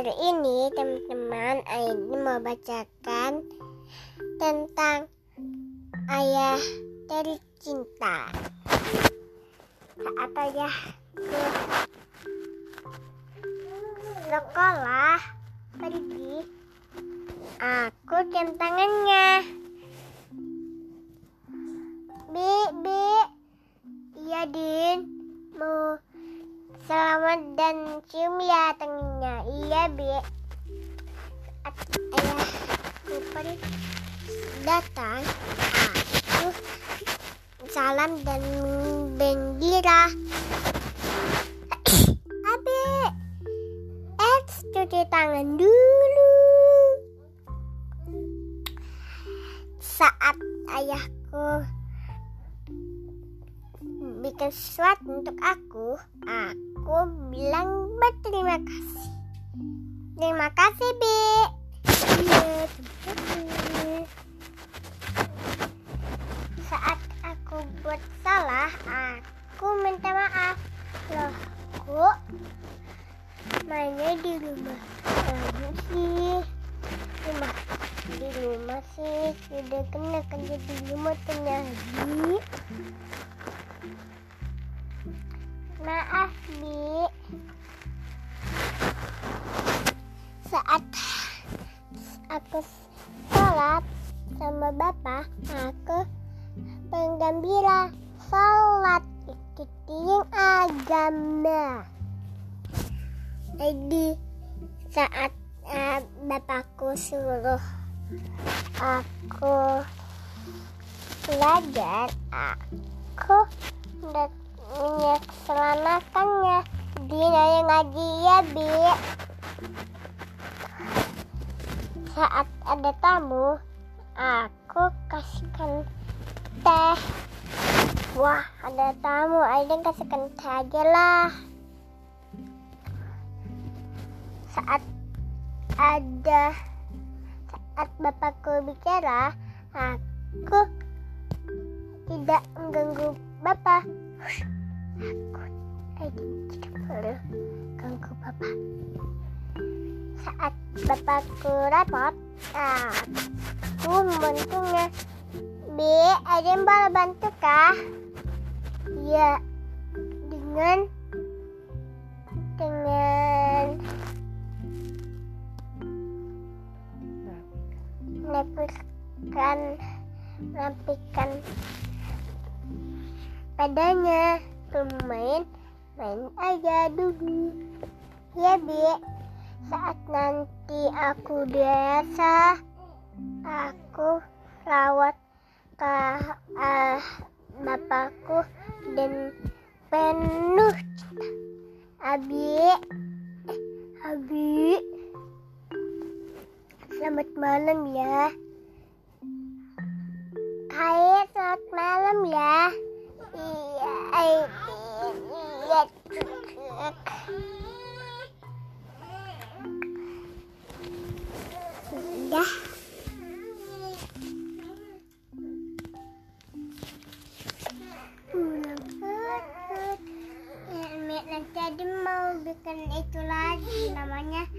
Hari ini teman-teman Aini mau bacakan tentang ayah dari cinta. Saat ayah ke sekolah pergi, aku cium tangannya. Bi, bi, iya din, mau selamat dan cium ya tangannya. Iya bi. Ayahku pergi datang, aku salam dan gembira. Abi, eh cuci tangan dulu. Saat ayahku bikin sesuatu untuk aku, aku bilang berterima kasih. Terima kasih, Bi. Iya. Saat aku buat salah, aku minta maaf. Loh, kok mainnya di rumah kamu sih? Rumah di rumah sih sudah kena kan jadi rumah lagi. Maaf, Bi. Saat aku sholat sama Bapak, aku penggembira sholat ikutin agama. Jadi saat eh, Bapakku suruh aku belajar, aku udah menyelamatkannya. Dia yang ngaji ya, Bi. Saat ada tamu, aku kasihkan teh. Wah, ada tamu, Aiden kasihkan teh aja lah. Saat ada saat bapakku bicara, aku tidak mengganggu bapak. Aku tidak boleh ganggu bapak. Saat bapakku repot, aku membantunya. Bi, Aiden boleh bantu kah? Ya, dengan dengan melepaskan rapikan padanya bermain main aja dulu. Ya bi. Saat nanti aku dewasa aku rawat ke uh, bapakku dan penuh cinta. Abi. Abi. Selamat malam ya. Hai, selamat malam ya. Iya. Iya. Ya, ada mau bikin itu lagi namanya